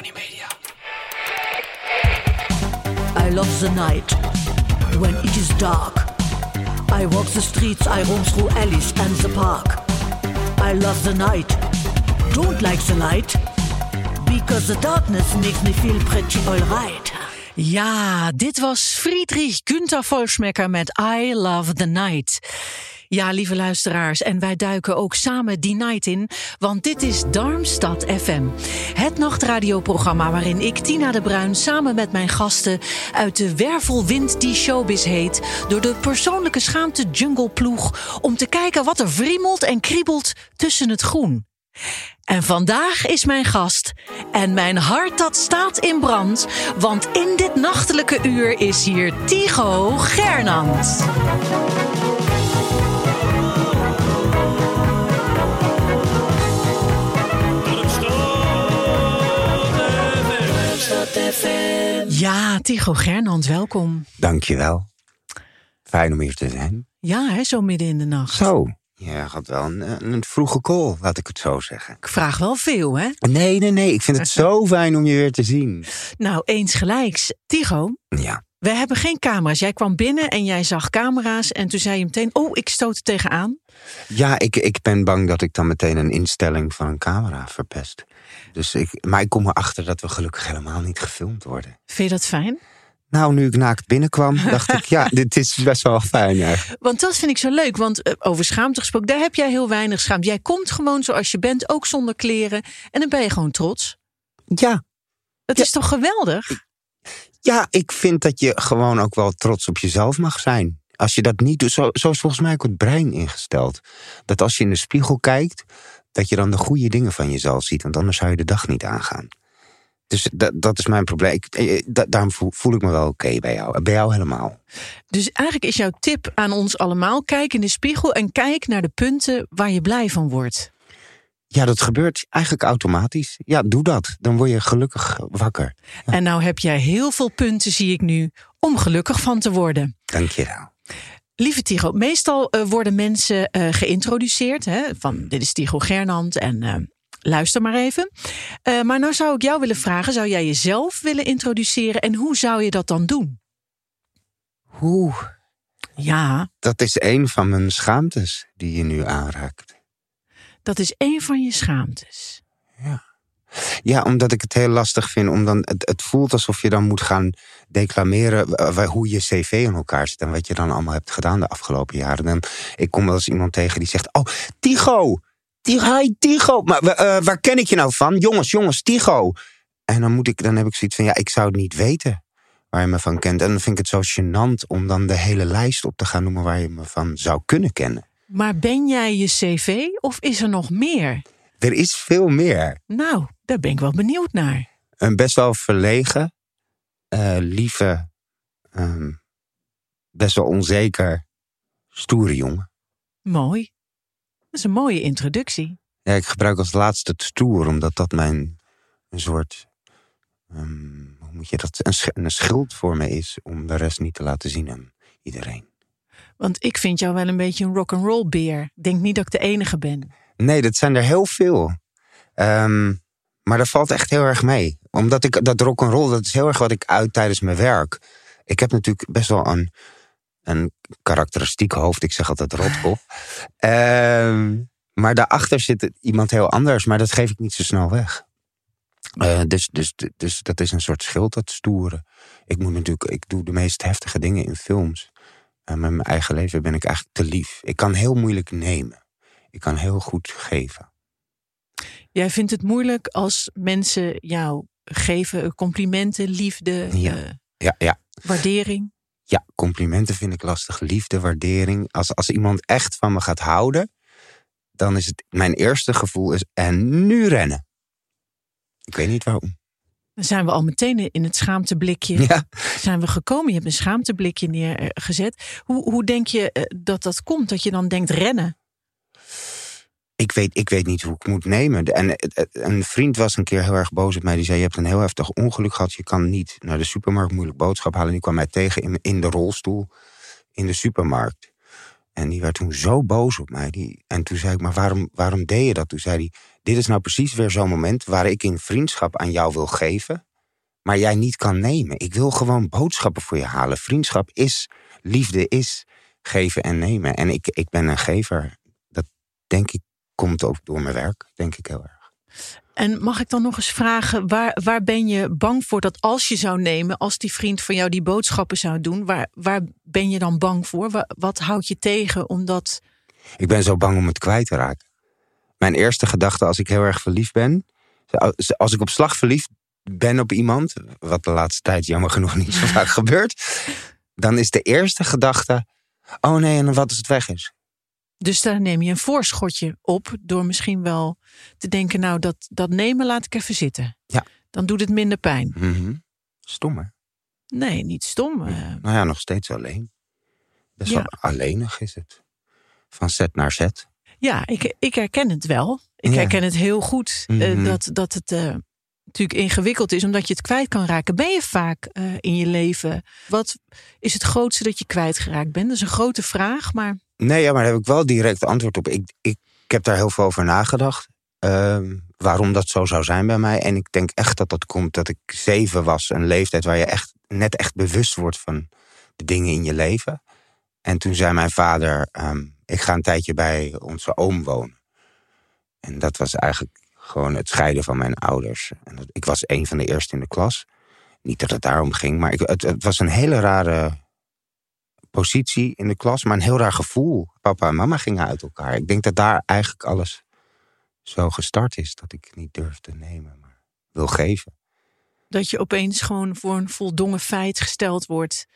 Tony Media. I love the night when it is dark. I walk the streets, I roam through alleys and the park. I love the night. Don't like the light because the darkness makes me feel pretty alright. Ja, dit was Friedrich Günther Volschmecker met I Love the Night. Ja, lieve luisteraars, en wij duiken ook samen die night in, want dit is Darmstad FM. Het nachtradioprogramma waarin ik, Tina de Bruin, samen met mijn gasten uit de wervelwind die showbiz heet, door de persoonlijke schaamte jungleploeg, om te kijken wat er wriemelt en kriebelt tussen het groen. En vandaag is mijn gast. En mijn hart dat staat in brand. Want in dit nachtelijke uur is hier Tigo Gernand. Ja, Tigo Gernand, welkom. Dankjewel. Fijn om hier te zijn. Ja, hè, zo midden in de nacht. Zo. Je had wel een, een vroege call, laat ik het zo zeggen. Ik vraag wel veel, hè? Nee, nee, nee. Ik vind het zo fijn om je weer te zien. Nou, eens gelijks. Tigo, Ja. we hebben geen camera's. Jij kwam binnen en jij zag camera's en toen zei je meteen... oh, ik stoot er tegenaan. Ja, ik, ik ben bang dat ik dan meteen een instelling van een camera verpest. Dus ik, maar ik kom erachter dat we gelukkig helemaal niet gefilmd worden. Vind je dat fijn? Nou, nu ik naakt binnenkwam, dacht ik, ja, dit is best wel fijn eigenlijk. Want dat vind ik zo leuk, want eh, over schaamte gesproken... daar heb jij heel weinig schaamte. Jij komt gewoon zoals je bent, ook zonder kleren. En dan ben je gewoon trots. Ja, Dat Ja. is toch geweldig? ja, ik vind dat je gewoon ook wel trots op jezelf mag zijn. Als je dat niet doet, zo, zo is volgens mij ook het brein ingesteld. Dat als je in de spiegel kijkt, dat je dan de goede dingen van jezelf ziet. Want anders zou je de dag niet aangaan. Dus dat, dat is mijn probleem. Ik, eh, da- daarom voel, voel ik me wel oké bij jou. Bij jou helemaal. Dus eigenlijk is jouw tip aan ons allemaal... kijk in de spiegel en kijk naar de punten waar je blij van wordt. Ja, dat gebeurt eigenlijk automatisch. Ja, doe dat. Dan word je gelukkig wakker. En nou heb jij heel veel punten, zie ik nu... om gelukkig van te worden. Dank je wel. Lieve Tigo, meestal eh, worden mensen eh, geïntroduceerd. Hè, van dit is Tigo Gernand en eh, luister maar even. Maar nou zou ik jou willen vragen, zou jij jezelf willen introduceren en hoe zou je dat dan doen? Oeh, Ja, dat is een van mijn schaamtes die je nu aanraakt. dat is een van je schaamtes. Ja, omdat ik het heel lastig vind. Om dan, het, het voelt alsof je dan moet gaan declameren eh, wa- hoe je cv in elkaar zit. En wat je dan allemaal hebt gedaan de afgelopen jaren. En ik kom wel eens iemand tegen die zegt: Oh, Tigo! Tigo, hi, Tigo! Maar eh, waar ken ik je nou van? Jongens, jongens, Tigo! En dan, moet ik, dan heb ik zoiets van: Ja, ik zou het niet weten waar je me van kent. En dan vind ik het zo gênant om dan de hele lijst op te gaan noemen waar je me van zou kunnen kennen. Maar ben jij je cv of is er nog meer? Er is veel meer. Nou, daar ben ik wel benieuwd naar. een best wel verlegen, eh, lieve, ehm, best wel onzeker, stoere jongen. Mooi. Dat is een mooie introductie. Ja, ik gebruik als laatste het stoer, omdat dat mijn een soort, ehm, hoe moet je dat, een, sch- een schild voor me is om de rest niet te laten zien aan iedereen. Want ik vind jou wel een beetje een rock'n'roll beer. Ik denk niet dat ik de enige ben. Nee, dat zijn er heel veel. Ehm, maar dat valt echt heel erg mee. Omdat ik dat rock'n'roll, dat is heel erg wat ik uit tijdens mijn werk. Ik heb natuurlijk best wel een, een karakteristiek hoofd. Ik zeg altijd rotkop. Ehm, maar daarachter zit iemand heel anders. Maar dat geef ik niet zo snel weg. Eh, dus, dus, dus dat is een soort schild, dat stoeren. Ik moet natuurlijk, ik doe de meest heftige dingen in films. En met mijn eigen leven ben ik eigenlijk te lief. Ik kan heel moeilijk nemen. Ik kan heel goed geven. Jij vindt het moeilijk als mensen jou geven complimenten, liefde, Ja. eh, Ja, ja. waardering. Ja, complimenten vind ik lastig. Liefde, waardering. Als, als iemand echt van me gaat houden, dan is het mijn eerste gevoel is en nu rennen. Ik weet niet waarom. Dan zijn we al meteen in het schaamteblikje Ja, zijn we gekomen. Je hebt een schaamteblikje neergezet. Hoe, hoe denk je eh, dat dat komt? Dat je dan denkt rennen? Ik weet, ik weet niet hoe ik moet nemen. En het- een vriend was een keer heel erg boos op mij. Die zei: Je hebt een heel heftig ongeluk gehad. Je kan niet naar de supermarkt moeilijk boodschap halen. En die kwam mij tegen in, in de rolstoel in de supermarkt. En die werd toen zo boos op mij. Die, en toen zei ik: Maar waarom, waarom deed je dat? Toen zei hij: Dit is nou precies weer zo'n moment waar ik in vriendschap aan jou wil geven. Maar jij niet kan nemen. Ik wil gewoon boodschappen voor je halen. Vriendschap is, liefde is geven en nemen. En ik, ik ben een gever. Dat denk ik komt ook door mijn werk, denk ik heel erg. En mag ik dan nog eens vragen, waar, waar ben je bang voor dat als je zou nemen, als die vriend van jou die boodschappen zou doen, waar, waar ben je dan bang voor? Wa- Wat houdt je tegen omdat. Ik ben zo bang om het kwijt te raken. Mijn eerste gedachte als ik heel erg verliefd ben, als ik op slag verliefd ben op iemand, wat de laatste tijd jammer genoeg niet zo vaak gebeurt, dan is de eerste gedachte: oh nee, en wat als het weg is? Dus daar neem je een voorschotje op door misschien wel te denken, nou dat, dat nemen laat ik even zitten. Ja. Dan doet het minder pijn. Mhm. Stom hè? Nee, niet stom. eh, Nou ja, nog steeds alleen. Best Ja. wel alleenig is het. Van set naar set. Ja, ik, ik herken het wel. Ik Ja. herken het heel goed eh, Mhm. dat, dat het eh, natuurlijk ingewikkeld is, omdat je het kwijt kan raken. Ben je vaak in je leven? Wat is het grootste dat je kwijtgeraakt bent? Dat is een grote vraag, maar Nee, ja, maar daar heb ik wel direct antwoord op. Ik, ik, heb daar heel veel over nagedacht. ehm, waarom dat zo zou zijn bij mij. En ik denk echt dat dat komt dat ik zeven was. Een leeftijd waar je echt net echt bewust wordt van de dingen in je leven. En toen zei mijn vader, ehm, ik ga een tijdje bij onze oom wonen. En dat was eigenlijk gewoon het scheiden van mijn ouders. En ik was een van de eerste in de klas. Niet dat het daarom ging, maar het, het was een hele rare positie in de klas, maar een heel raar gevoel. Papa en mama gingen uit elkaar. Ik denk dat daar eigenlijk alles zo gestart is. Dat ik niet durf te nemen, maar wil geven. dat je opeens gewoon voor een voldongen feit gesteld wordt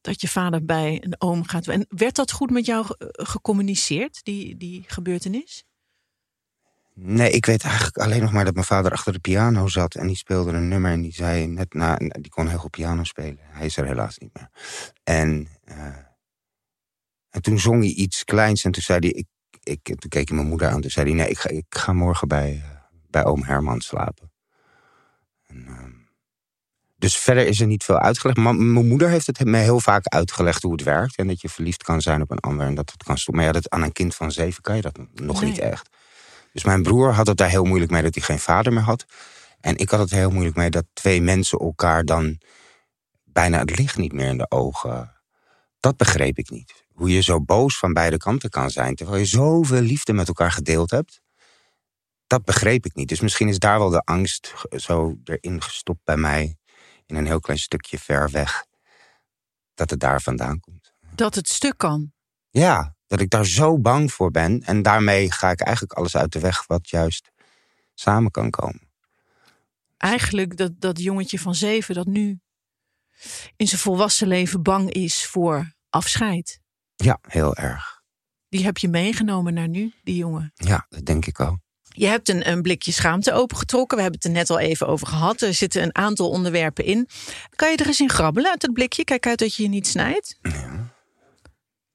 dat je vader bij een oom gaat. En werd dat goed met jou ge- gecommuniceerd, die, die gebeurtenis? Nee, ik weet eigenlijk alleen nog maar dat mijn vader achter de piano zat. En die speelde een nummer en die zei net na... Die kon heel goed piano spelen. Hij is er helaas niet meer. En, eh, en toen zong hij iets kleins en toen zei hij... Ik, ik, toen keek hij mijn moeder aan. Toen zei hij, nee, ik ga, ik ga morgen bij, eh, bij oom Herman slapen. En, ehm, dus verder is er niet veel uitgelegd. Maar mijn moeder heeft het me heel vaak uitgelegd hoe het werkt. En dat je verliefd kan zijn op een ander en dat het kan stoppen. Maar ja, dat, aan een kind van zeven kan je dat nog Nee. niet echt. Dus mijn broer had het daar heel moeilijk mee dat hij geen vader meer had. En ik had het heel moeilijk mee dat twee mensen elkaar dan bijna het licht niet meer in de ogen. Dat begreep ik niet. Hoe je zo boos van beide kanten kan zijn, terwijl je zoveel liefde met elkaar gedeeld hebt. Dat begreep ik niet. Dus misschien is daar wel de angst zo erin gestopt bij mij. In een heel klein stukje ver weg. Dat het daar vandaan komt. Dat het stuk kan. Ja, dat ik daar zo bang voor ben. En daarmee ga ik eigenlijk alles uit de weg wat juist samen kan komen. Eigenlijk dat, dat jongetje van zeven dat nu in zijn volwassen leven bang is voor afscheid. Ja, heel erg. Die heb je meegenomen naar nu, die jongen. Ja, dat denk ik al. Je hebt een, een blikje schaamte opengetrokken. We hebben het er net al even over gehad. Er zitten een aantal onderwerpen in. Kan je er eens in grabbelen uit het blikje? Kijk uit dat je je niet snijdt.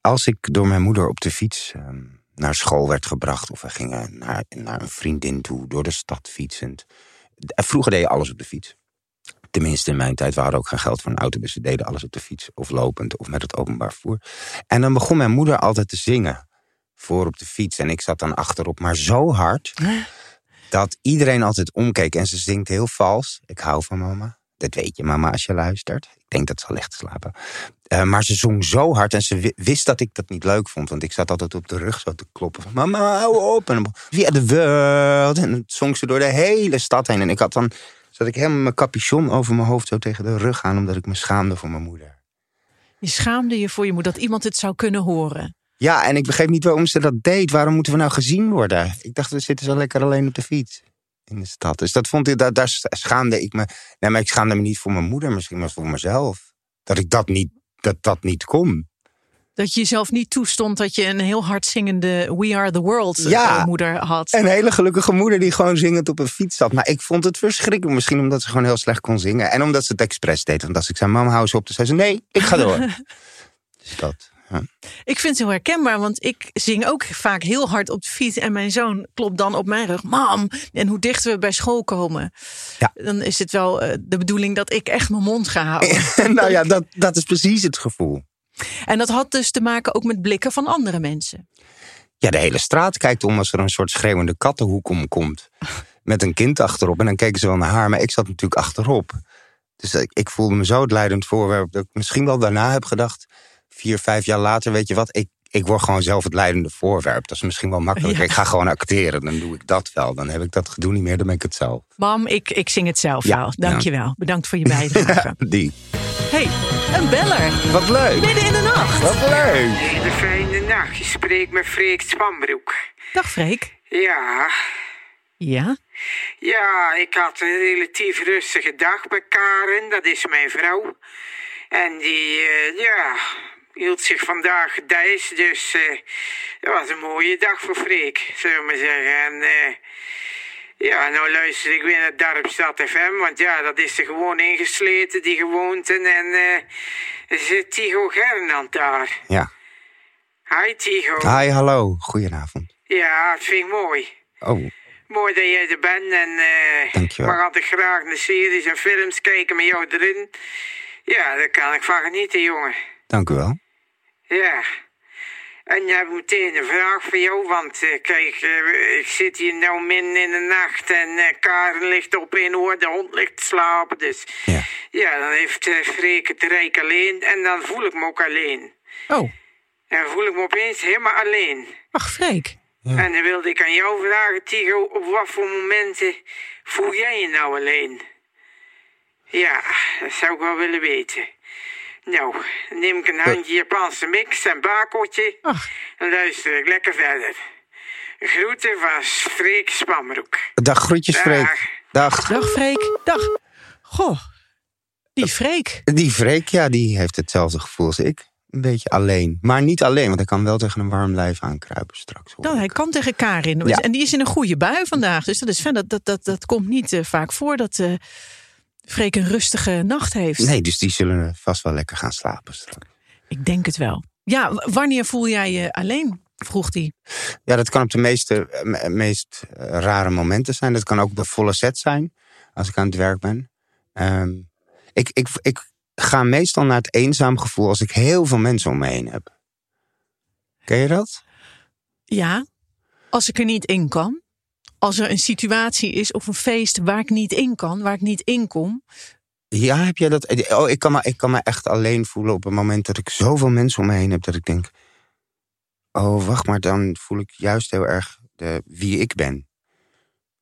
Als ik door mijn moeder op de fiets ehm, naar school werd gebracht... of we gingen naar, naar een vriendin toe, door de stad fietsend... Eh, Vroeger deed je alles op de fiets. Tenminste, in mijn tijd we hadden ook geen geld voor een auto... dus we deden alles op de fiets, of lopend, of met het openbaar vervoer. En dan begon mijn moeder altijd te zingen voor op de fiets. En ik zat dan achterop, maar zo hard... dat iedereen altijd omkeek. En ze zingt heel vals. Ik hou van mama. Dat weet je, mama, als je luistert. Ik denk dat ze al ligt te slapen. Eh, maar ze zong zo hard en ze wi- wist dat ik dat niet leuk vond. Want ik zat altijd op de rug zo te kloppen van... Mama, hou op. En via de world. En dan zong ze door de hele stad heen. En ik had dan... Zat ik helemaal mijn capuchon over mijn hoofd zo tegen de rug aan... omdat ik me schaamde voor mijn moeder. Je schaamde je voor je moeder dat iemand het zou kunnen horen. Ja, en ik begreep niet waarom ze dat deed. Waarom moeten we nou gezien worden? Ik dacht, we zitten zo lekker alleen op de fiets in de stad. Dus dat vond ik, daar, daar schaamde ik me. Nee, maar ik schaamde me niet voor mijn moeder, misschien maar voor mezelf. Dat ik dat niet, dat dat niet kon. Dat je jezelf niet toestond dat je een heel hard zingende We Are The World eh, Ja. moeder had. Een hele gelukkige moeder die gewoon zingend op een fiets zat. Maar ik vond het verschrikkelijk. Misschien omdat ze gewoon heel slecht kon zingen. En omdat ze het expres deed. Want als ik zei, mam, hou eens op. Dan zei ze, nee, ik ga door. dus dat. Ja. Ik vind het heel herkenbaar, want ik zing ook vaak heel hard op de fiets. En mijn zoon klopt dan op mijn rug. Mam, en hoe dichter we bij school komen, Ja. dan is het wel eh, de bedoeling dat ik echt mijn mond ga houden. nou ja, dat, dat is precies het gevoel. En dat had dus te maken ook met blikken van andere mensen. Ja, de hele straat kijkt om als er een soort schreeuwende kattenhoek omkomt. Met een kind achterop. En dan keken ze wel naar haar, maar ik zat natuurlijk achterop. Dus ik, ik voelde me zo het leidend voorwerp dat ik misschien wel daarna heb gedacht. Vier, vijf jaar later, weet je wat, ik, ik word gewoon zelf het leidende voorwerp. Dat is misschien wel makkelijker. Ja. Ik ga gewoon acteren, dan doe ik dat wel. Dan heb ik dat gedoe niet meer, dan ben ik het zelf. Mam, ik, ik zing het zelf Ja, wel. Dank je wel. Bedankt voor je bijdrage. Die. hey, een beller. Wat leuk. Midden in de nacht. Wat leuk. Hele fijne nacht. Je spreekt met Freek Spanbroek. Dag Freek. Ja, Ja? ja, ik had een relatief rustige dag bij Karen, dat is mijn vrouw. En die, eh, ja, hield zich vandaag gedijs, dus eh het was een mooie dag voor Freek, zullen we maar zeggen. En eh, ja, nou luister ik weer naar Darmstad FM, want ja, dat is er gewoon ingesleten, die gewoonten. En eh zit Tigo Gernand daar. Ja. Hi Tigo. Hi, hallo. Goedenavond. Ja, dat vind ik mooi. Oh, Mooi dat jij er bent en Dankjewel. mag altijd graag naar series en films kijken met jou erin. Ja, daar kan ik van genieten, jongen. dank u wel. Ja. En je hebt meteen een vraag voor jou, want eh, kijk, eh, ik zit hier nou midden in de nacht en eh, Karen ligt op één oor, de hond ligt te slapen, dus Ja. ja, dan heeft eh Freek het rijk alleen en dan voel ik me ook alleen. Oh, En dan voel ik me opeens helemaal alleen. ach Freek. En dan wilde ik aan jou vragen, Tigo, op wat voor momenten voel jij je nou alleen? Ja, dat zou ik wel willen weten. Nou, dan neem ik een handje Japanse mix en bakeltje. Ach. En luister ik lekker verder. Groeten van Freek Spamroek. Dag, groetjes, Dag. Freek. Dag. Dag Freek. Dag. Goh, die Freek. Die Freek, ja, die heeft hetzelfde gevoel als ik. Een beetje alleen. Maar niet alleen, want hij kan wel tegen een warm lijf aankruipen straks. hoor Dan, ik. hij kan tegen Karin. Ja. En die is in een goede bui vandaag. Dus dat is fijn. Dat, dat, dat, dat komt niet eh, vaak voor dat eh Freek een rustige nacht heeft. Nee, dus die zullen vast wel lekker gaan slapen. Ik denk het wel. Ja, wanneer voel jij je alleen? Vroeg hij. Ja, dat kan op de meeste, eh, me- meest eh, rare momenten zijn. Dat kan ook een volle set zijn, als ik aan het werk ben. Ehm, ik, ik, ik ga meestal naar het eenzaam gevoel als ik heel veel mensen om me heen heb. Ken je dat? Ja, als ik er niet in kan. Als er een situatie is of een feest waar ik niet in kan, waar ik niet in kom. Ja, heb jij dat? Oh, ik kan, me, ik kan me echt alleen voelen op het moment dat ik zoveel mensen om me heen heb dat ik denk: Oh, wacht maar, dan voel ik juist heel erg de, wie ik ben.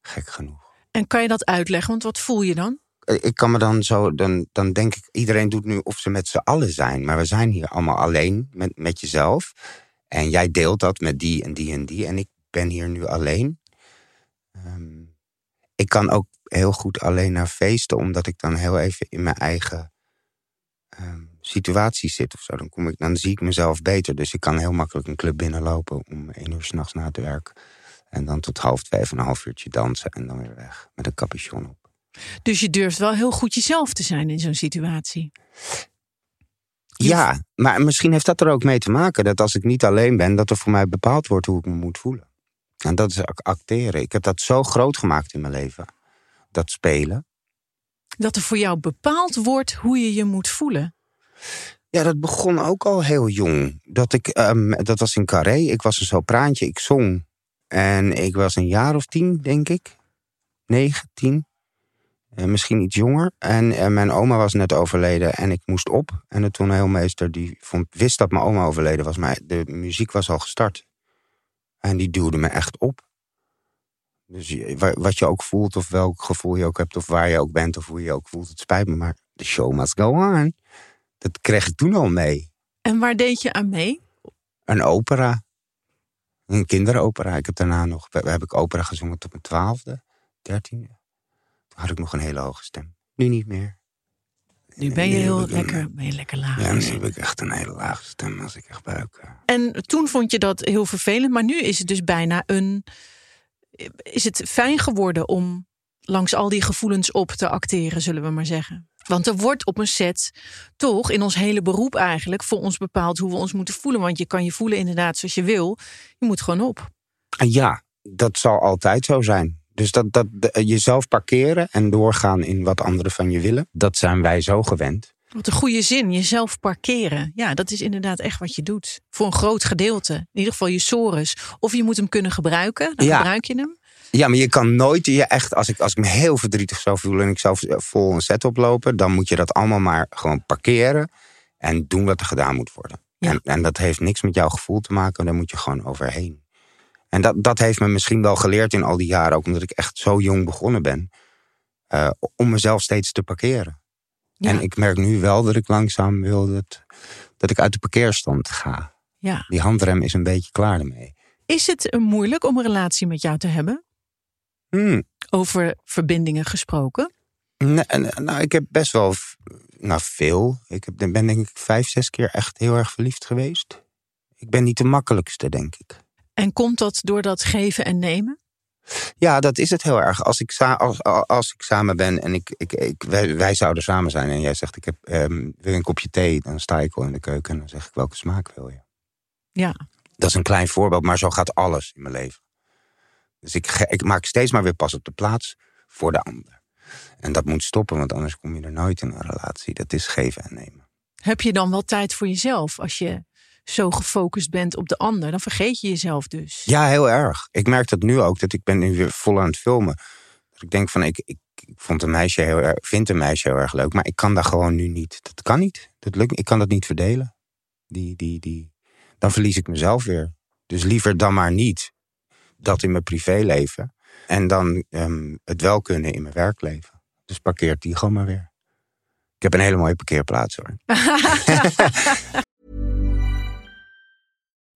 Gek genoeg. En kan je dat uitleggen? Want wat voel je dan? Eh, Ik kan me dan zo, dan, dan denk ik, iedereen doet nu of ze met z'n allen zijn. Maar we zijn hier allemaal alleen met, met jezelf. En jij deelt dat met die en die en die. En ik ben hier nu alleen. Ehm, ik kan ook heel goed alleen naar feesten, omdat ik dan heel even in mijn eigen ehm, situatie zit of zo. Dan, kom ik, dan zie ik mezelf beter. Dus ik kan heel makkelijk een club binnenlopen om één uur s'nachts na te werken. En dan tot half twee een half uurtje dansen en dan weer weg. Met een capuchon op. Dus je durft wel heel goed jezelf te zijn in zo'n situatie. Ja, maar misschien heeft dat er ook mee te maken dat als ik niet alleen ben, dat er voor mij bepaald wordt hoe ik me moet voelen. En dat is ac- acteren. Ik heb dat zo groot gemaakt in mijn leven. Dat spelen. Dat er voor jou bepaald wordt hoe je je moet voelen. Ja, dat begon ook al heel jong. Dat, ik, ehm, dat was in Carré. Ik was een sopraantje, ik zong. En ik was een jaar of tien, denk ik. Negen, tien. Eh, misschien iets jonger. En eh, mijn oma was net overleden en ik moest op. En de toneelmeester die vond, wist dat mijn oma overleden was, maar de muziek was al gestart. En die duwde me echt op. Dus wat je ook voelt, of welk gevoel je ook hebt, of waar je ook bent, of hoe je je ook voelt, het spijt me, maar the show must go on. Dat kreeg ik toen al mee. En waar deed je aan mee? Een opera. Een kinderopera. Ik heb daarna nog, heb ik opera gezongen tot mijn twaalfde, dertiende. Toen had ik nog een hele hoge stem. Nu niet meer. Nu ben je heel een- lekker, ben je lekker laag. Ja, nu heb ik echt een hele lage stem als ik echt buik. eh. En toen vond je dat heel vervelend, maar nu is het dus bijna een. Is het fijn geworden om langs al die gevoelens op te acteren, zullen we maar zeggen? Want er wordt op een set toch in ons hele beroep eigenlijk voor ons bepaald hoe we ons moeten voelen. Want je kan je voelen inderdaad zoals je wil. Je moet gewoon op. Ja, dat zal altijd zo zijn. Dus dat, dat de- jezelf parkeren en doorgaan in wat anderen van je willen, dat zijn wij zo gewend. Wat een goede zin, jezelf parkeren. Ja, dat is inderdaad echt wat je doet. Voor een groot gedeelte. In ieder geval je sores. Of je moet hem kunnen gebruiken, dan Ja. gebruik je hem. Ja, maar je kan nooit je echt, als ik, als ik me heel verdrietig zou voelen en ik zou vol een set oplopen, dan moet je dat allemaal maar gewoon parkeren en doen wat er gedaan moet worden. Ja. En, en dat heeft niks met jouw gevoel te maken, daar moet je gewoon overheen. En dat, dat heeft me misschien wel geleerd in al die jaren, ook omdat ik echt zo jong begonnen ben, eh, om mezelf steeds te parkeren. Ja. En ik merk nu wel dat ik langzaam wil dat, dat ik uit de parkeerstand ga. Ja. Die handrem is een beetje klaar ermee. Is het eh, moeilijk om een relatie met jou te hebben? Hmm. Over verbindingen gesproken. Nee, en, nou, ik heb best wel nou, veel. Ik heb, ben denk ik vijf, zes keer echt heel erg verliefd geweest. Ik ben niet de makkelijkste, denk ik. En komt dat door dat geven en nemen? Ja, dat is het heel erg. Als ik, als, als ik samen ben en ik, ik, ik, wij, wij zouden samen zijn en jij zegt ik heb, ehm, wil een kopje thee, dan sta ik al in de keuken en dan zeg ik welke smaak wil je. Ja. Dat is een klein voorbeeld, maar zo gaat alles in mijn leven. Dus ik, ik maak steeds maar weer pas op de plaats voor de ander. En dat moet stoppen, want anders kom je er nooit in een relatie. Dat is geven en nemen. Heb je dan wel tijd voor jezelf als je zo gefocust bent op de ander? Dan vergeet je jezelf dus. Ja, heel erg. Ik merk dat nu ook, dat ik ben nu weer vol aan het filmen. Dat ik denk van, ik, ik, ik vond een meisje heel erg, vind een meisje heel erg leuk, maar ik kan daar gewoon nu niet. Dat kan niet. Dat lukt, ik kan dat niet verdelen. Die, die, die. Dan verlies ik mezelf weer. Dus liever dan maar niet dat in mijn privéleven. En dan ehm, het wel kunnen in mijn werkleven. Dus parkeert die gewoon maar weer. Ik heb een hele mooie parkeerplaats hoor.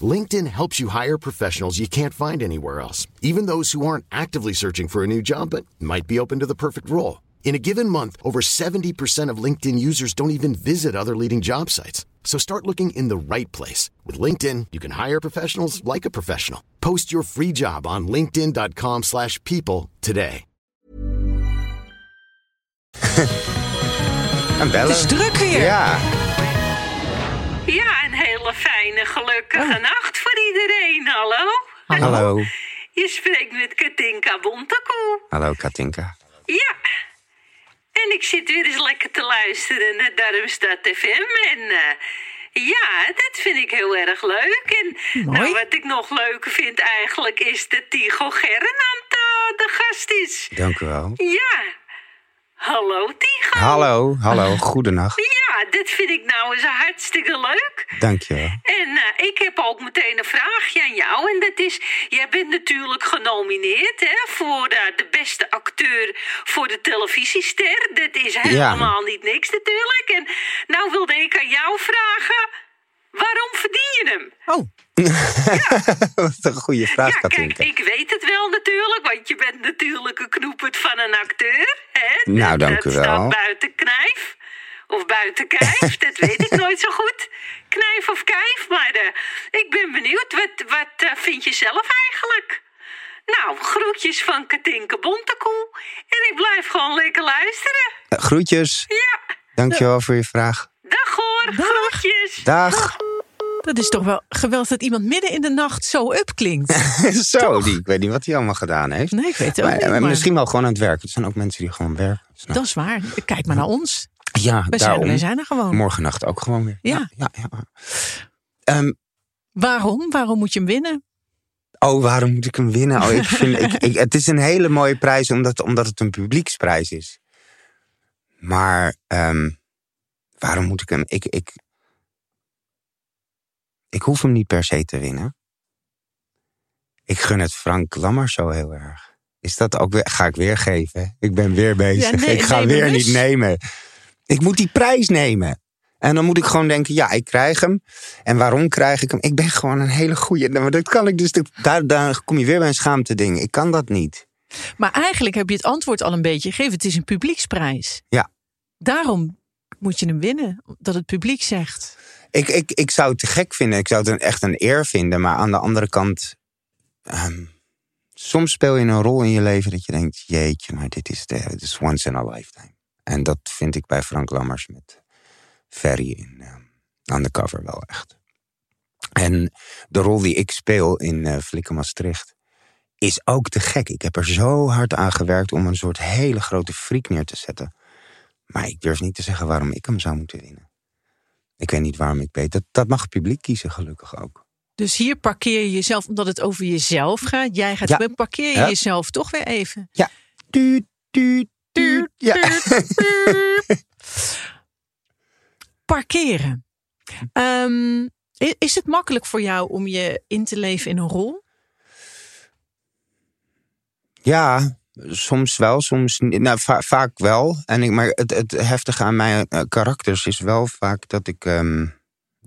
LinkedIn helps you hire professionals you can't find anywhere else, even those who aren't actively searching for a new job but might be open to the perfect role. In a given month, over 70% of LinkedIn users don't even visit other leading job sites. So start looking in the right place. With LinkedIn, you can hire professionals like a professional. Post your free job on linkedin.com/people slash people today. En bellen. Het is druk weer. Ja. Ja, een hele fijne, gelukkige nacht voor iedereen. Hallo? Hallo. Je spreekt met Katinka Bontekoe. Hallo Katinka. Ja. En ik zit weer eens lekker te luisteren naar Darmstad FM. En eh, ja, dat vind ik heel erg leuk. En nou, wat ik nog leuker vind eigenlijk is dat Tigo Gernand eh, de gast is. Dank u wel. Ja. Hallo Tigo. Hallo, hallo, goedenacht. Ja, dit vind ik nou eens hartstikke leuk. Dank je wel. En eh, ik heb ook meteen een vraagje aan jou. En dat is, jij bent natuurlijk genomineerd hè, voor eh, de beste acteur voor de televisiester. Dat is helemaal niet niks natuurlijk. En nou wilde ik aan jou vragen, waarom verdien je hem? Oh, Wat een goede vraag, ja, kijk, ik weet het wel natuurlijk, want je bent natuurlijk een knoepert van een acteur. Hè? Nou, dat, dank dat u wel. staat buiten knijf. Of buiten kijf, dat weet ik nooit zo goed. Knijf of kijf, maar eh, ik ben benieuwd. Wat, wat eh, vind je zelf eigenlijk? Nou, groetjes van Katinka Bontekoe. En ik blijf gewoon lekker luisteren. Eh, Groetjes. Ja, Dank je wel voor je vraag. Dag hoor, groetjes. Dag. Dat is toch wel geweldig dat iemand midden in de nacht zo up klinkt. Zo, die, ik weet niet wat hij allemaal gedaan heeft. Nee, ik weet het ook Maar, niet. maar maar Misschien wel gewoon aan het werk. Er zijn ook mensen die gewoon werken. Snap. Dat is waar. Kijk maar naar ons. ja, We zijn, daarom. we zijn er gewoon. Morgennacht ook gewoon weer. Ja. ja, ja. Ehm, Waarom? Waarom moet je hem winnen? oh, waarom moet ik hem winnen? Oh, ik vind, ik, ik, het is een hele mooie prijs omdat, omdat het een publieksprijs is. Maar ehm, waarom moet ik hem... Ik, ik, ik hoef hem niet per se te winnen. Ik gun het Frank Lammer zo heel erg. Is dat ook weer... Ga ik weer geven? Ik ben weer bezig. Ja, nee, ik ga weer niet nemen. Ik moet die prijs nemen. En dan moet ik gewoon denken, ja, ik krijg hem. En waarom krijg ik hem? Ik ben gewoon een hele goeie. Maar dat kan ik dus... Daar, daar kom je weer bij een schaamte ding. Ik kan dat niet. Maar eigenlijk heb je het antwoord al een beetje gegeven. Het is een publieksprijs. Ja. Daarom moet je hem winnen. Dat het publiek zegt. Ik, ik, ik zou het gek vinden. Ik zou het echt een eer vinden. Maar aan de andere kant... ehm, soms speel je een rol in je leven dat je denkt... Jeetje, maar dit is, de, dit is once in a lifetime. En dat vind ik bij Frank Lammers met Ferry in ehm Undercover wel echt. En de rol die ik speel in Flikken Maastricht... is ook te gek. Ik heb er zo hard aan gewerkt om een soort hele grote freak neer te zetten. Maar ik durf niet te zeggen waarom ik hem zou moeten winnen. Ik weet niet waarom ik weet. Dat, dat mag het publiek kiezen, gelukkig ook. Dus hier parkeer je jezelf, omdat het over jezelf gaat. Jij gaat, Ja. parkeer je Ja. jezelf toch weer even. Ja. Tuut, tuut, tuut. Ja. Parkeren. Ehm, is het makkelijk voor jou om je in te leven in een rol? ja, soms wel, soms niet. Nou, va- vaak wel. En ik, maar het, het heftige aan mijn eh, karakters is wel vaak dat ik ehm,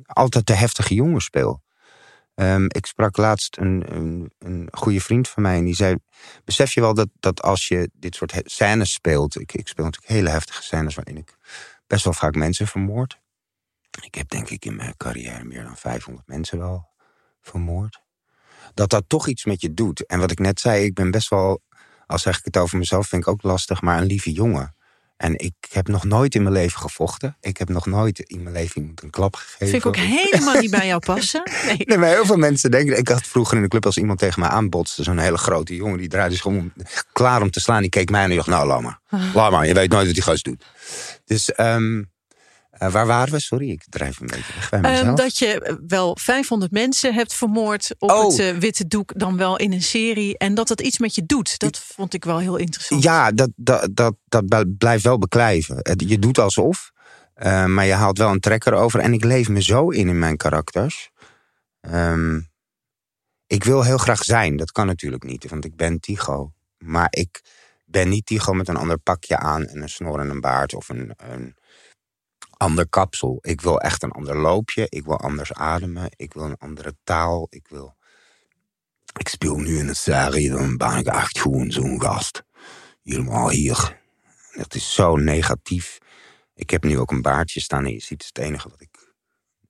altijd de heftige jongen speel. Ehm, ik sprak laatst een, een, een goede vriend van mij en die zei... Besef je wel dat, dat als je dit soort scènes speelt... Ik, ik speel natuurlijk hele heftige scènes waarin ik best wel vaak mensen vermoord. Ik heb denk ik in mijn carrière meer dan 500 mensen wel vermoord. Dat dat toch iets met je doet. En wat ik net zei, ik ben best wel... Al zeg ik het over mezelf, vind ik ook lastig, maar een lieve jongen. En ik heb nog nooit in mijn leven gevochten. Ik heb nog nooit in mijn leven iemand een klap gegeven. Vind ik ook helemaal niet bij jou passen. Nee. Nee, maar heel veel mensen denken... Ik had vroeger in de club als iemand tegen mij aanbotste... zo'n hele grote jongen, die draaide zich om, klaar om te slaan. Die keek mij aan en die dacht, nou, laat maar. Laat maar, je weet nooit wat die gast doet. Dus, ehm, eh, waar waren we? Sorry, ik drijf een beetje weg bij Ehm, dat je eh, wel 500 mensen hebt vermoord op Oh. het eh, witte doek, dan wel in een serie. En dat dat iets met je doet. Dat vond ik wel heel interessant. Ja, dat, dat, dat, dat bl- blijft wel beklijven. Je doet alsof, maar je haalt wel een trekker over. En ik leef me zo in in mijn karakters. Ehm, ik wil heel graag zijn, dat kan natuurlijk niet, want ik ben Tycho. Maar ik ben niet Tycho met een ander pakje aan en een snor en een baard of een, een ander kapsel. Ik wil echt een ander loopje, ik wil anders ademen, ik wil een andere taal, ik wil... Ik speel nu in een serie, dan ben ik echt gewoon zo'n gast. Helemaal hier. Dat is zo negatief. Ik heb nu ook een baardje staan en je ziet het, enige wat ik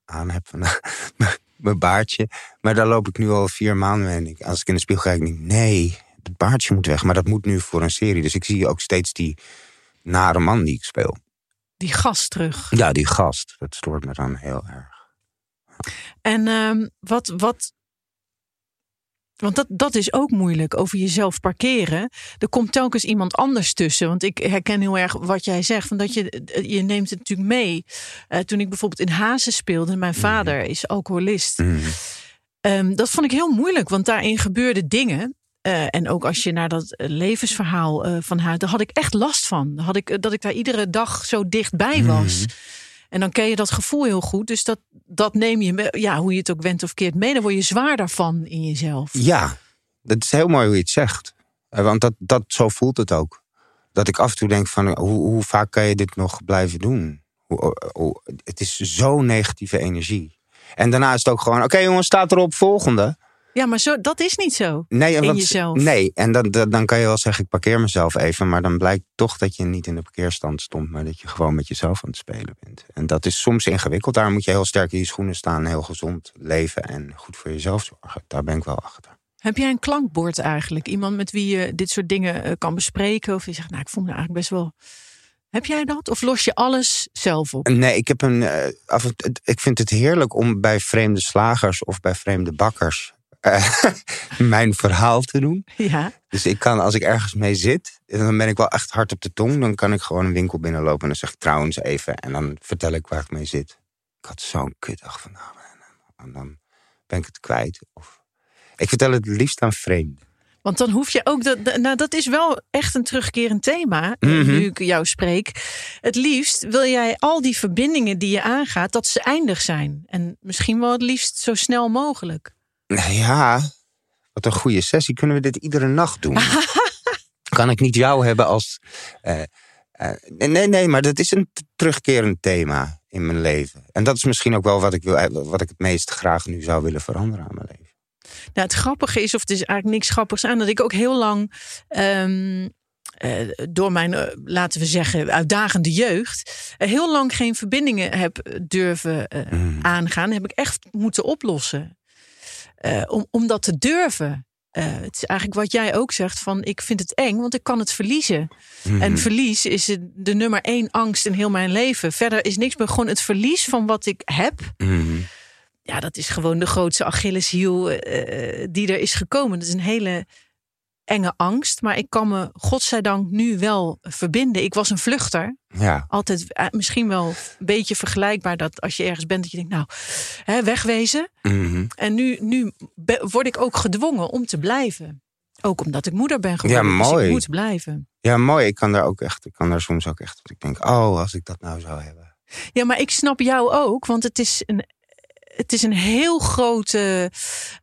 aan heb vandaag. Mijn baardje. Maar daar loop ik nu al vier maanden mee. En ik, als ik in de spiegel kijk, denk ik, nee, het baardje moet weg. Maar dat moet nu voor een serie. Dus ik zie ook steeds die nare man die ik speel. Die gast terug. Ja, die gast. Dat stoort me dan heel erg. En ehm, wat, wat. Want dat, dat is ook moeilijk, over jezelf parkeren. Er komt telkens iemand anders tussen. Want ik herken heel erg wat jij zegt. Van dat je, je neemt het natuurlijk mee. Eh, toen ik bijvoorbeeld in Hazen speelde, mijn vader is alcoholist. Mhm. Ehm, dat vond ik heel moeilijk, want daarin gebeurden dingen. Eh, en ook als je naar dat eh, levensverhaal eh, van haar, daar had ik echt last van. Had ik, dat ik daar iedere dag zo dichtbij was. En dan ken je dat gevoel heel goed. Dus dat, dat neem je, ja, hoe je het ook went of keert mee. Dan word je zwaar daarvan in jezelf. Ja, dat is heel mooi hoe je het zegt. Want dat, dat, zo voelt het ook. Dat ik af en toe denk van, hoe, hoe vaak kan je dit nog blijven doen? Hoe, hoe- hoe- het is zo'n negatieve energie. En daarna is het ook gewoon, oké jongens, staat erop, volgende. Ja, maar zo, dat is niet zo. Nee, en In jezelf. Nee, en dan, dan, dan kan je wel zeggen, ik parkeer mezelf even. Maar dan blijkt toch dat je niet in de parkeerstand stond. Maar dat je gewoon met jezelf aan het spelen bent. En dat is soms ingewikkeld. Daar moet je heel sterk in je schoenen staan. Heel gezond leven en goed voor jezelf zorgen. Daar ben ik wel achter. Heb jij een klankbord eigenlijk? Iemand met wie je dit soort dingen eh, kan bespreken? Of je zegt, nou, ik voel me eigenlijk best wel Heb jij dat? Of los je alles zelf op? Nee, ik heb een. eh, af ik vind het heerlijk om bij vreemde slagers of bij vreemde bakkers mijn verhaal te doen. Ja. Dus ik kan, als ik ergens mee zit, dan ben ik wel echt hard op de tong. Dan kan ik gewoon een winkel binnenlopen en dan zeg ik trouwens even. En dan vertel ik waar ik mee zit. Ik had zo'n kutdag vandaag. En dan ben ik het kwijt. Of... Ik vertel het liefst aan vreemden. Want dan hoef je ook. Dat, nou, dat is wel echt een terugkerend thema. eh, Mhm. Nu ik jou spreek. Het liefst wil jij al die verbindingen die je aangaat, dat ze eindig zijn. En misschien wel het liefst zo snel mogelijk. Nou ja, wat een goede sessie. Kunnen we dit iedere nacht doen? kan ik niet jou hebben als. eh, eh, nee, nee, maar dat is een terugkerend thema in mijn leven. En dat is misschien ook wel wat ik, wil, eh, wat ik het meest graag nu zou willen veranderen aan mijn leven. Nou, het grappige is, of het is eigenlijk niks grappigs aan, dat ik ook heel lang. ehm, eh, door mijn, laten we zeggen, uitdagende jeugd. heel lang geen verbindingen heb durven eh, aangaan. Heb ik echt moeten oplossen. Eh, om, om dat te durven. Eh, het is eigenlijk wat jij ook zegt: van ik vind het eng, want ik kan het verliezen. En verlies is de- nummer één angst in heel mijn leven. Verder is niks meer gewoon het verlies van wat ik heb Mhm. ja, dat is gewoon de grootste Achilleshiel eh, die er is gekomen. Dat is een hele enge angst. Maar ik kan me, godzijdank, nu wel verbinden. Ik was een vluchter. Ja, Altijd eh, misschien wel een beetje vergelijkbaar dat als je ergens bent, dat je denkt, nou, hè, wegwezen. Mhm. En nu, nu word ik ook gedwongen om te blijven. Ook omdat ik moeder ben geworden. Ja, Dus mooi. ik moet blijven. ja, mooi. Ik kan daar ook echt. Ik kan daar soms ook echt. Ik denk, oh, als ik dat nou zou hebben. Ja, maar ik snap jou ook, want het is een, het is een heel grote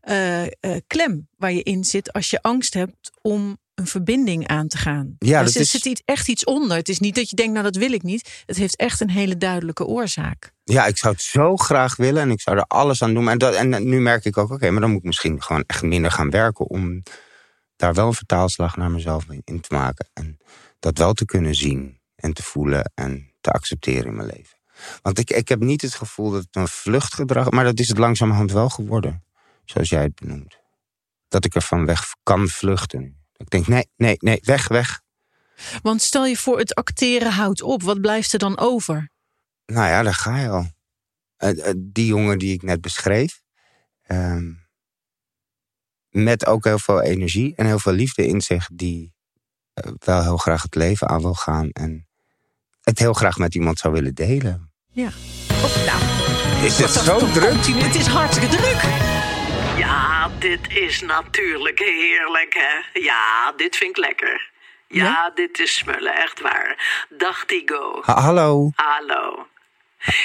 eh, eh, klem waar je in zit als je angst hebt om een verbinding aan te gaan. Ja, er dat zit, is- zit iets, echt iets onder. Het is niet dat je denkt, nou dat wil ik niet. Het heeft echt een hele duidelijke oorzaak. Ja, ik zou het zo graag willen en ik zou er alles aan doen. En, dat, en nu merk ik ook, oké, maar dan moet ik misschien gewoon echt minder gaan werken om daar wel een vertaalslag naar mezelf in te maken. En dat wel te kunnen zien en te voelen en te accepteren in mijn leven. Want ik, ik heb niet het gevoel dat het een vluchtgedrag maar dat is het langzamerhand wel geworden. Zoals jij het benoemt. Dat ik ervan weg kan vluchten. Ik denk, nee, nee, nee, weg, weg. Want stel je voor, het acteren houdt op. Wat blijft er dan over? Nou ja, daar ga je al. Eh, eh, die jongen die ik net beschreef. ehm, met ook heel veel energie en heel veel liefde in zich. Die eh, wel heel graag het leven aan wil gaan. En het heel graag met iemand zou willen delen. Ja. Oh, nou, Is het zo druk? het is hartstikke druk. Ja, dit is natuurlijk heerlijk, hè? Ja, dit vind ik lekker. Ja, Ja? dit is smullen, echt waar. Dag Tigo. Ha- hallo. Hallo.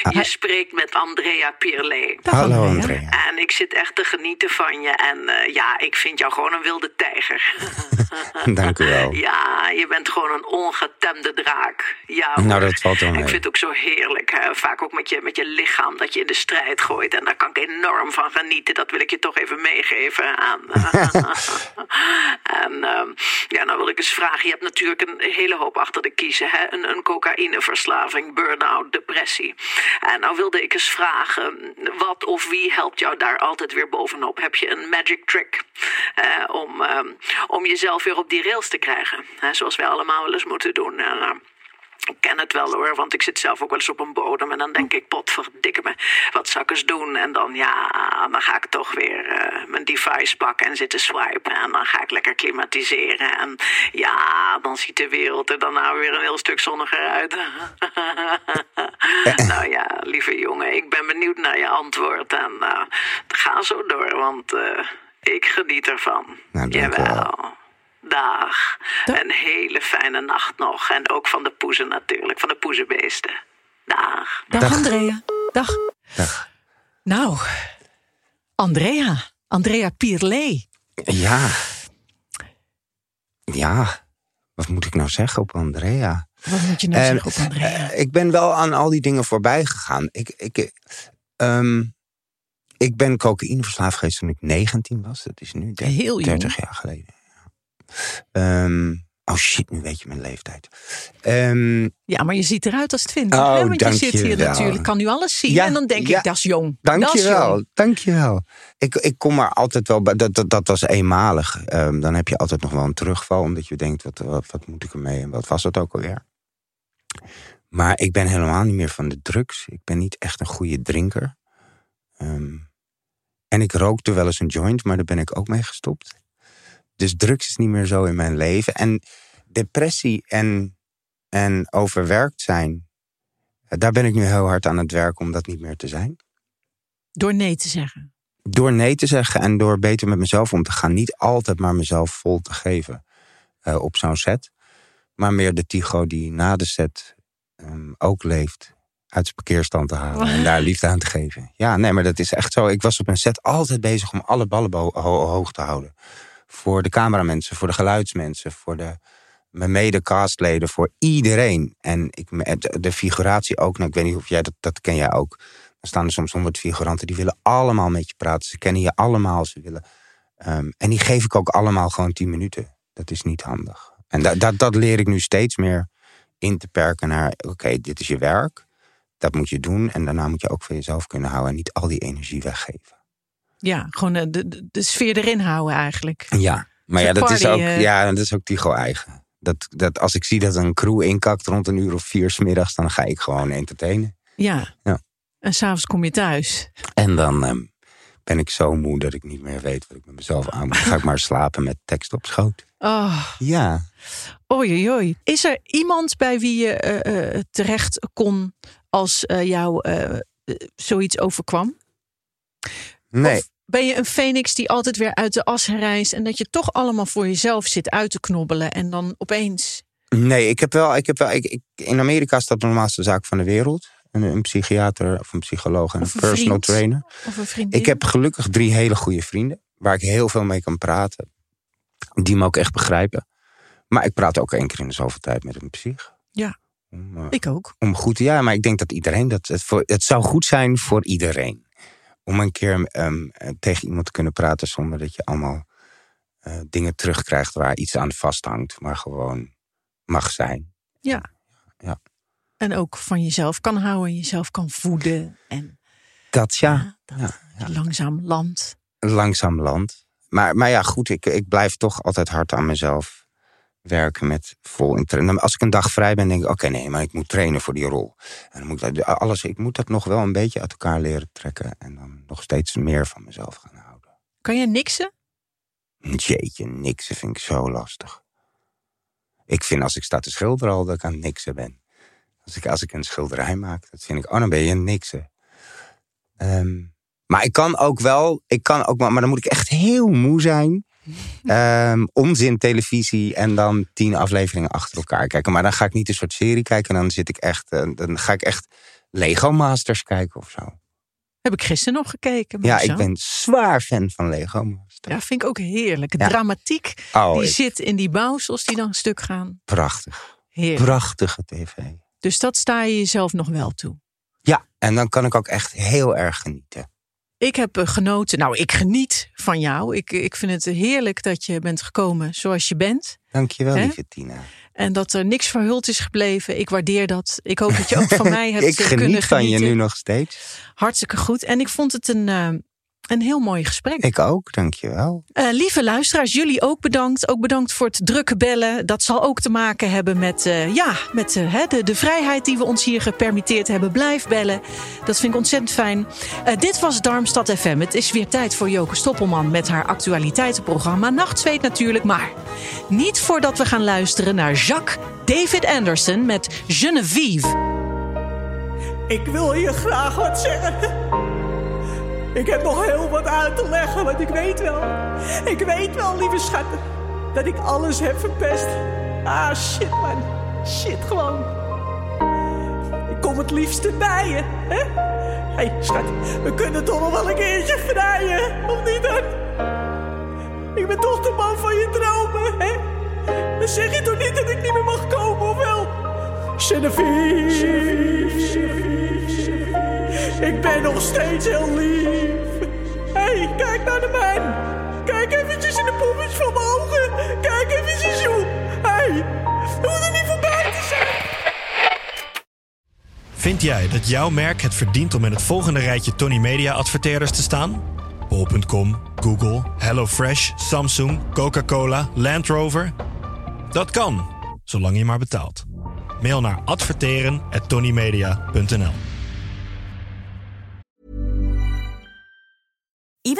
Je spreekt met Andrea Pierlet. Dag, hallo Andrea. En ik zit echt te genieten van je. En eh, ja, ik vind jou gewoon een wilde tijger. Dank u wel. Ja, je bent gewoon een ongetemde draak. Ja, Nou, dat valt wel Ik vind het ook zo heerlijk. Hè? Vaak ook met je, met je lichaam dat je in de strijd gooit. En daar kan ik enorm van genieten. Dat wil ik je toch even meegeven aan. en ehm, ja, nou wil ik eens vragen. Je hebt natuurlijk een hele hoop achter de kiezen. Hè? Een, een cocaïneverslaving, burn-out, depressie. En nou wilde ik eens vragen. Wat of wie helpt jou daar altijd weer bovenop? Heb je een magic trick eh, om, ehm, om jezelf weer op die rails te krijgen? Zoals wij allemaal wel eens moeten doen. En, eh, ik ken het wel hoor, want ik zit zelf ook wel eens op een bodem. En dan denk ik, potverdikke me, wat zou ik eens doen? En dan, ja, dan ga ik toch weer eh, mijn device pakken en zitten swipen. En dan ga ik lekker klimatiseren. En ja, dan ziet de wereld er dan nou weer een heel stuk zonniger uit. nou ja, lieve jongen, ik ben benieuwd naar je antwoord. En eh, ga zo door, want eh, ik geniet ervan. Nou, wel. Dag. Een hele fijne nacht nog. En ook van de poezen natuurlijk, van de poezenbeesten. Dag. Dag, Dag. Andrea. Dag. Dag. Nou, Andrea. Andrea Pierlet. Ja. Ja. Wat moet ik nou zeggen op Andrea? Wat moet je nou Eh, zeggen op Andrea? Eh, ik ben wel aan al die dingen voorbij gegaan. Ik, ik, ehm, ik ben cocaïne verslaafd geweest toen ik 19 was. Dat is nu der- Heel jong. 30 jaar geleden. Ehm, oh shit, nu weet je mijn leeftijd. Ehm, Ja, maar je ziet eruit als 20. Oh, hè? Want je zit je hier wel. natuurlijk, kan nu alles zien. Ja, en dan denk ja. ik, dat is jong. Dank dat je wel, dank je wel. Ik, ik kom er altijd wel bij, dat, dat, dat was eenmalig. Ehm, dan heb je altijd nog wel een terugval, omdat je denkt, wat, wat, wat moet ik ermee en wat was het ook alweer? Maar ik ben helemaal niet meer van de drugs. Ik ben niet echt een goede drinker. En ik rookte wel eens een joint, maar daar ben ik ook mee gestopt. Dus drugs is niet meer zo in mijn leven. En depressie en, en overwerkt zijn, daar ben ik nu heel hard aan het werken om dat niet meer te zijn. Door nee te zeggen. Door nee te zeggen en door beter met mezelf om te gaan. Niet altijd maar mezelf vol te geven uh, op zo'n set. Maar meer de Tigo die na de set um, ook leeft. Uit zijn parkeerstand te halen en daar liefde aan te geven. Ja, nee, maar dat is echt zo. Ik was op een set altijd bezig om alle ballen ho hoog te houden. Voor de cameramensen, voor de geluidsmensen, voor de, mijn mede-castleden, voor iedereen. En ik, de figuratie ook. Nou, ik weet niet of jij dat, dat ken jij ook. Er staan er soms honderd figuranten die willen allemaal met je praten. Ze kennen je allemaal. Ze willen. Um, en die geef ik ook allemaal gewoon tien minuten. Dat is niet handig. En dat, dat, dat leer ik nu steeds meer in te perken naar: oké, dit is je werk. Dat moet je doen. En daarna moet je ook voor jezelf kunnen houden. En niet al die energie weggeven. Ja, gewoon de, de, de sfeer erin houden eigenlijk. Ja, maar ja, dat is ook, uh... ja, dat is ook Tigo eigen. Dat, dat als ik zie dat een crew inkakt rond een uur of vier smiddags, dan ga ik gewoon entertainen. Ja. ja. En s'avonds kom je thuis. En dan um, ben ik zo moe dat ik niet meer weet wat ik met mezelf aan moet. Ga ik maar slapen met tekst op schoot. Oh. Ja. Oei, oei. Is er iemand bij wie je uh, uh, terecht kon als jou zoiets overkwam? Nee. Of ben je een phoenix die altijd weer uit de as reist en dat je toch allemaal voor jezelf zit uit te knobbelen en dan opeens. Nee, ik heb wel. Ik heb wel ik, ik, in Amerika is dat de normaalste zaak van de wereld. Een, een psychiater of een psycholoog en een, een personal vriend. trainer. Of een vriendin. Ik heb gelukkig drie hele goede vrienden. Waar ik heel veel mee kan praten. Die me ook echt begrijpen. Maar ik praat ook één keer in de zoveel tijd met een psych. Ja. Om, eh, Ik ook. om goed, ja, maar ik denk dat iedereen dat. Het, voor, het zou goed zijn voor iedereen. Om een keer ehm, eh, tegen iemand te kunnen praten zonder dat je allemaal eh, dingen terugkrijgt waar iets aan vasthangt, maar gewoon mag zijn. Ja. Ja. En ook van jezelf kan houden en jezelf kan voeden. En Dat ja, dat ja, langzaam land. langzaam land. Maar, maar ja, goed, ik, ik blijf toch altijd hard aan mezelf werken met vol interesse. Als ik een dag vrij ben, denk ik, oké, nee, maar ik moet trainen voor die rol. En dan moet ik, dat- alles, ik moet dat nog wel een beetje uit elkaar leren trekken. En dan nog steeds meer van mezelf gaan houden. Kan je niksen? Jeetje, niksen vind ik zo lastig. Ik vind als ik sta te schilderen al dat ik aan het niksen ben. Als ik, als ik een schilderij maak, dat vind ik, oh, dan ben je een niksen. Ehm, maar ik kan ook wel, ik kan ook wel, maar dan moet ik echt heel moe zijn. Ehm, onzin televisie en dan tien afleveringen achter elkaar kijken. Maar dan ga ik niet een soort serie kijken. En dan zit ik echt, eh, dan ga ik echt Lego Masters kijken of zo. Heb ik gisteren nog gekeken. Ja, mijn ik ben zwaar fan van Lego Masters. Ja, vind ik ook heerlijk. Ja. Dramatiek Oh, die ik- zit in die bouwsels die dan stuk gaan. prachtig. Heerlijk. Prachtige tv. Dus dat sta je jezelf nog wel toe. Ja, en dan kan ik ook echt heel erg genieten. Ik heb eh, genoten. Nou, ik geniet van jou. Ik, ik vind het heerlijk dat je bent gekomen zoals je bent. Dankjewel, Hè? lieve Tina. En dat er niks verhuld is gebleven. Ik waardeer dat. Ik hoop dat je ook van mij hebt ik eh, kunnen geniet van je genieten. nu nog steeds. Hartstikke goed. En ik vond het een, eh, een heel mooi gesprek. Ik ook, dankjewel. Eh, lieve luisteraars, jullie ook bedankt. Ook bedankt voor het drukke bellen. Dat zal ook te maken hebben met, eh, ja, met eh, hè, de, de vrijheid die we ons hier gepermitteerd hebben. Blijf bellen. Dat vind ik ontzettend fijn. Eh, dit was Darmstad FM. Het is weer tijd voor Joke Stoppelman met haar actualiteitenprogramma. Nachtzweet natuurlijk, maar niet voordat we gaan luisteren naar Jacques David Anderson met Genevieve. Ik wil je graag wat zeggen. Ik heb nog heel wat uit te leggen, want ik weet wel. Ik weet wel, lieve schatten, dat ik alles heb verpest. Ah, shit, man. Shit, gewoon. Ik kom het liefste bij je, hè? Hé, hey, schat, we kunnen toch nog wel een keertje vrijen, of niet dan? Ik ben toch de man van je dromen, hè? Dan zeg je toch niet dat ik niet meer mag komen, of wel? Genevieve, Genevieve, Ik ben nog steeds heel lief. Hé, hey, kijk naar de man. Kijk eventjes in de poppetjes van mijn ogen. Kijk eventjes hoe. Hé, hey, hoeven er niet voorbij te zijn. Vind jij dat jouw merk het verdient om in het volgende rijtje Tony Media adverteerders te staan? Bol.com, Google, HelloFresh, Samsung, Coca-Cola, Land Rover? Dat kan, zolang je maar betaalt. Mail naar adverteren@tonymedia.nl.